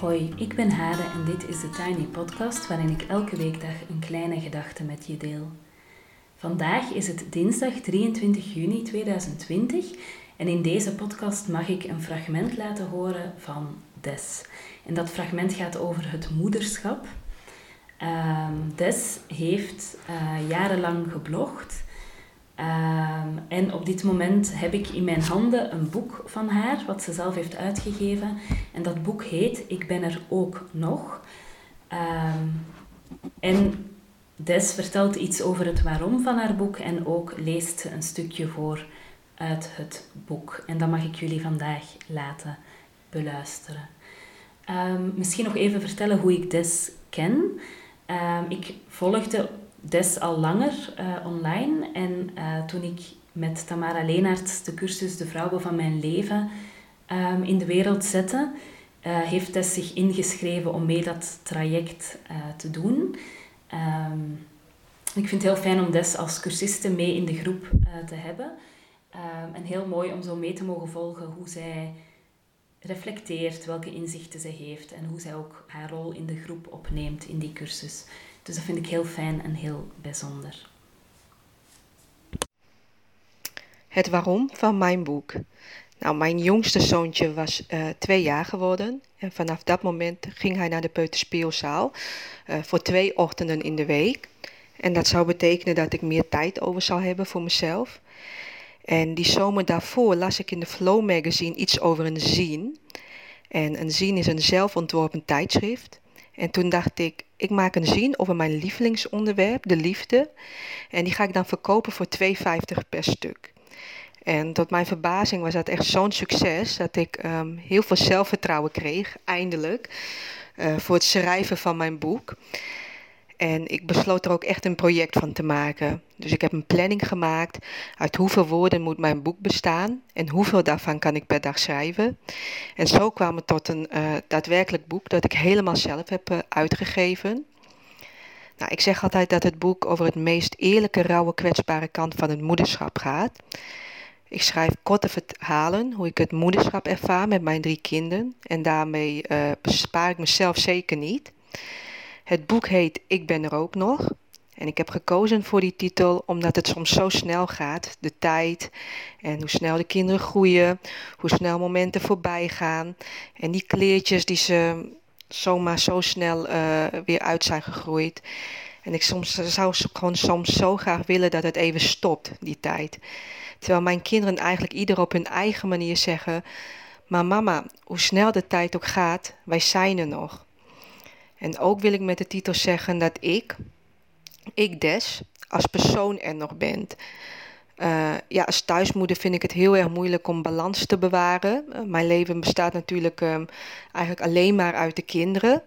Hoi, ik ben Hade en dit is de Tiny Podcast waarin ik elke weekdag een kleine gedachte met je deel. Vandaag is het dinsdag 23 juni 2020 en in deze podcast mag ik een fragment laten horen van Des. En dat fragment gaat over het moederschap. Ehm, Des heeft uh, jarenlang geblogd Ehm, en op dit moment heb ik in mijn handen een boek van haar, wat ze zelf heeft uitgegeven. En dat boek heet Ik ben er ook nog. Ehm, en Des vertelt iets over het waarom van haar boek en ook leest een stukje voor uit het boek. En dat mag ik jullie vandaag laten beluisteren. Ehm, misschien nog even vertellen hoe ik Des ken. ik volgde des al langer uh, online. En uh, toen ik met Tamara Leenaerts de cursus De Vrouwen van Mijn Leven um, in de wereld zette, uh, heeft Des zich ingeschreven om mee dat traject te doen. Um, ik vind het heel fijn om Des als cursiste mee in de groep te hebben. Um, en heel mooi om zo mee te mogen volgen hoe zij reflecteert, welke inzichten ze heeft en hoe zij ook haar rol in de groep opneemt in die cursus. Dus dat vind ik heel fijn en heel bijzonder. Het waarom van mijn boek. Nou, mijn jongste zoontje was uh, twee jaar geworden. En vanaf dat moment ging hij naar de peuterspeelzaal uh, voor twee ochtenden in de week. En dat zou betekenen dat ik meer tijd over zou hebben voor mezelf. En die zomer daarvoor las ik in de Flow magazine iets over een zine. En een zine is een zelfontworpen tijdschrift. En toen dacht ik, ik maak een zin over mijn lievelingsonderwerp, de liefde. En die ga ik dan verkopen voor 2,50 per stuk. En tot mijn verbazing was dat echt zo'n succes dat ik um, heel veel zelfvertrouwen kreeg, eindelijk, uh, voor het schrijven van mijn boek. En ik besloot er ook echt een project van te maken. Dus ik heb een planning gemaakt uit hoeveel woorden moet mijn boek bestaan en hoeveel daarvan kan ik per dag schrijven. En zo kwam het tot een uh, daadwerkelijk boek dat ik helemaal zelf heb uh, uitgegeven. Nou, ik zeg altijd dat het boek over het meest eerlijke, rauwe, kwetsbare kant van het moederschap gaat. Ik schrijf korte verhalen hoe ik het moederschap ervaar met mijn drie kinderen en daarmee uh, bespaar ik mezelf zeker niet. Het boek heet Ik ben er ook nog. En ik heb gekozen voor die titel omdat het soms zo snel gaat, de tijd en hoe snel de kinderen groeien, hoe snel momenten voorbij gaan en die kleertjes die ze zomaar zo snel uh, weer uit zijn gegroeid. En ik soms, zou gewoon soms zo graag willen dat het even stopt, die tijd. Terwijl mijn kinderen eigenlijk ieder op hun eigen manier zeggen: Maar mama, hoe snel de tijd ook gaat, wij zijn er nog. En ook wil ik met de titel zeggen dat ik, ik des, als persoon er nog ben. Uh, ja, als thuismoeder vind ik het heel erg moeilijk om balans te bewaren. Uh, mijn leven bestaat natuurlijk um, eigenlijk alleen maar uit de kinderen.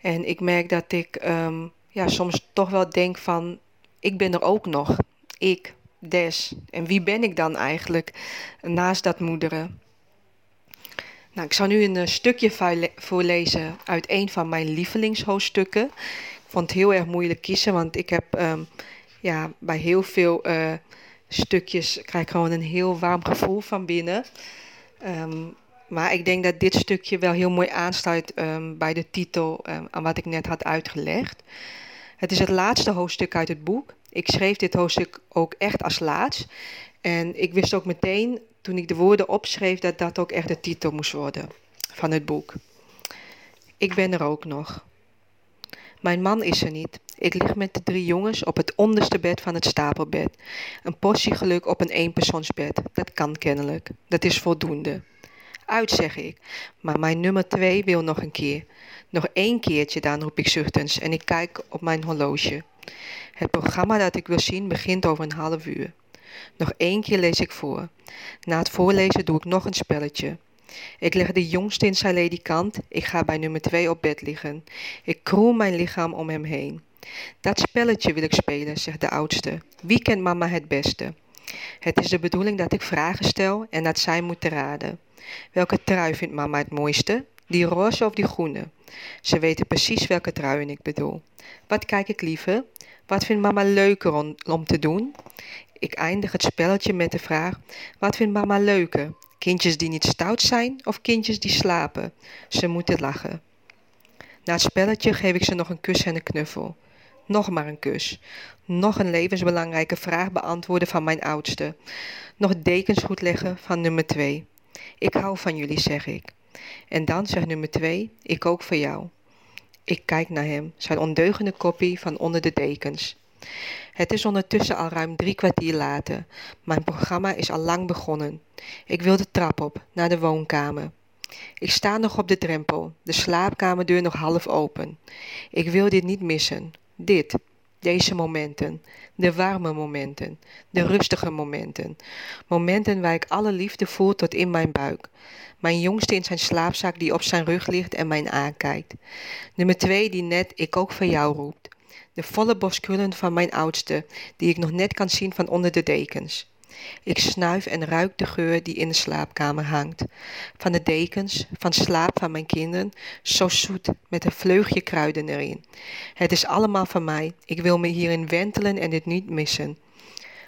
En ik merk dat ik um, ja, soms toch wel denk van, ik ben er ook nog. Ik, des. En wie ben ik dan eigenlijk naast dat moederen? Nou, ik zal nu een uh, stukje voorlezen uit een van mijn lievelingshoofdstukken. Ik vond het heel erg moeilijk kiezen, want ik heb um, ja, bij heel veel uh, stukjes krijg ik gewoon een heel warm gevoel van binnen. Um, maar ik denk dat dit stukje wel heel mooi aansluit um, bij de titel aan wat ik net had uitgelegd. Het is het laatste hoofdstuk uit het boek. Ik schreef dit hoofdstuk ook echt als laatst. En ik wist ook meteen toen ik de woorden opschreef dat dat ook echt de titel moest worden van het boek. Ik ben er ook nog. Mijn man is er niet. Ik lig met de drie jongens op het onderste bed van het stapelbed. Een portie geluk op een eenpersoonsbed. Dat kan kennelijk. Dat is voldoende. Uit, zeg ik. Maar mijn nummer twee wil nog een keer. Nog één keertje dan, roep ik zuchtens en ik kijk op mijn horloge. Het programma dat ik wil zien begint over een half uur. Nog één keer lees ik voor. Na het voorlezen doe ik nog een spelletje. Ik leg de jongste in zijn ledikant. Ik ga bij nummer twee op bed liggen. Ik kroel mijn lichaam om hem heen. Dat spelletje wil ik spelen, zegt de oudste. Wie kent mama het beste? Het is de bedoeling dat ik vragen stel en dat zij moeten raden. Welke trui vindt mama het mooiste? Die roze of die groene? Ze weten precies welke truien ik bedoel. Wat kijk ik liever? Wat vindt mama leuker om, om te doen? Ik eindig het spelletje met de vraag: Wat vindt mama leuker? Kindjes die niet stout zijn of kindjes die slapen? Ze moeten lachen. Na het spelletje geef ik ze nog een kus en een knuffel. Nog maar een kus. Nog een levensbelangrijke vraag beantwoorden van mijn oudste. Nog dekens goed leggen van nummer twee. Ik hou van jullie, zeg ik. En dan zegt nummer twee, ik ook voor jou. Ik kijk naar hem, zijn ondeugende kopie van onder de dekens. Het is ondertussen al ruim drie kwartier later. Mijn programma is al lang begonnen. Ik wil de trap op, naar de woonkamer. Ik sta nog op de drempel, de slaapkamerdeur nog half open. Ik wil dit niet missen. Dit, deze momenten, de warme momenten, de rustige momenten. Momenten waar ik alle liefde voel tot in mijn buik. Mijn jongste in zijn slaapzak die op zijn rug ligt en mij aankijkt. Nummer twee die net ik ook voor jou roept. De volle boskrullen van mijn oudste, die ik nog net kan zien van onder de dekens. Ik snuif en ruik de geur die in de slaapkamer hangt. Van de dekens, van slaap van mijn kinderen, zo zoet, met een vleugje kruiden erin. Het is allemaal van mij. Ik wil me hierin wentelen en dit niet missen.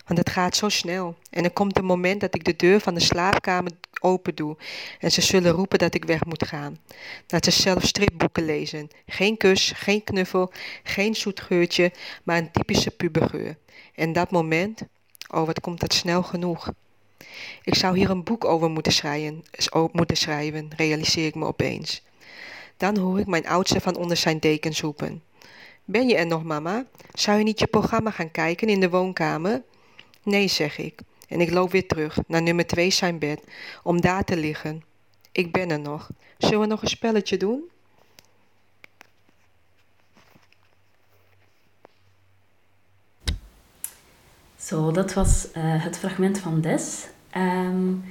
Want het gaat zo snel. En er komt een moment dat ik de deur van de slaapkamer open doe. En ze zullen roepen dat ik weg moet gaan. Dat ze zelf stripboeken lezen. Geen kus, geen knuffel, geen zoet geurtje, maar een typische pubergeur. En dat moment, Oh, wat komt dat snel genoeg. Ik zou hier een boek over moeten schrijven, moeten schrijven, realiseer ik me opeens. Dan hoor ik mijn oudste van onder zijn dekens roepen. Ben je er nog, mama? Zou je niet je programma gaan kijken in de woonkamer? Nee, zeg ik. En ik loop weer terug naar nummer twee zijn bed, om daar te liggen. Ik ben er nog. Zullen we nog een spelletje doen? Zo, dat was uh, het fragment van Des. Um,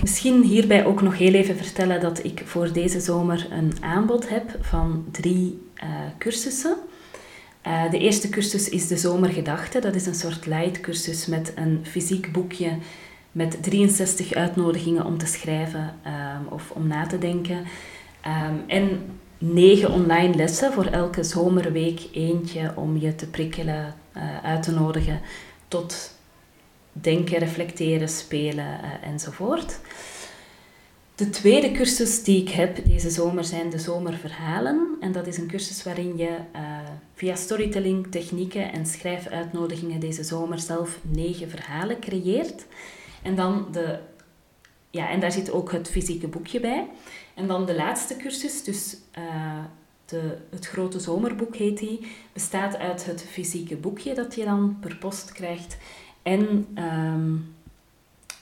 misschien hierbij ook nog heel even vertellen dat ik voor deze zomer een aanbod heb van drie uh, cursussen. Uh, de eerste cursus is de Zomergedachte. Dat is een soort light cursus met een fysiek boekje met 63 uitnodigingen om te schrijven um, of om na te denken. Um, en negen online lessen voor elke zomerweek eentje om je te prikkelen, uh, uit te nodigen tot denken, reflecteren, spelen uh, enzovoort. De tweede cursus die ik heb deze zomer zijn de zomerverhalen. En dat is een cursus waarin je via storytelling, technieken en schrijfuitnodigingen deze zomer zelf negen verhalen creëert. En, dan de, ja, en daar zit ook het fysieke boekje bij. En dan de laatste cursus, dus uh, de, het grote zomerboek heet die, bestaat uit het fysieke boekje dat je dan per post krijgt. En um,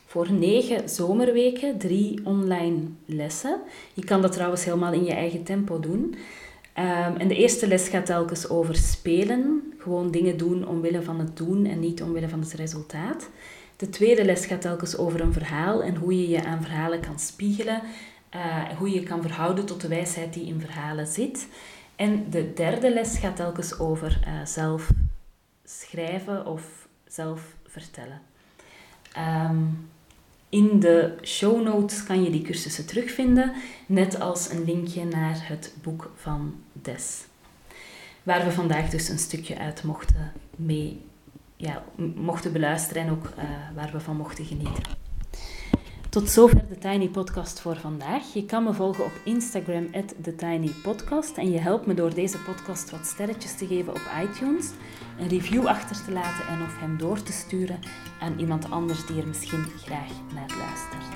voor negen zomerweken drie online lessen. Je kan dat trouwens helemaal in je eigen tempo doen. Um, en de eerste les gaat telkens over spelen. Gewoon dingen doen omwille van het doen en niet omwille van het resultaat. De tweede les gaat telkens over een verhaal en hoe je je aan verhalen kan spiegelen uh, hoe je kan verhouden tot de wijsheid die in verhalen zit. En de derde les gaat telkens over uh, zelf schrijven of zelf vertellen. Um, in de show notes kan je die cursussen terugvinden, net als een linkje naar het boek van Des. Waar we vandaag dus een stukje uit mochten, mee, ja, mochten beluisteren en ook uh, waar we van mochten genieten. Tot zover de Tiny Podcast voor vandaag. Je kan me volgen op Instagram, TheTinyPodcast. En je helpt me door deze podcast wat sterretjes te geven op iTunes, een review achter te laten en of hem door te sturen aan iemand anders die er misschien graag naar luistert.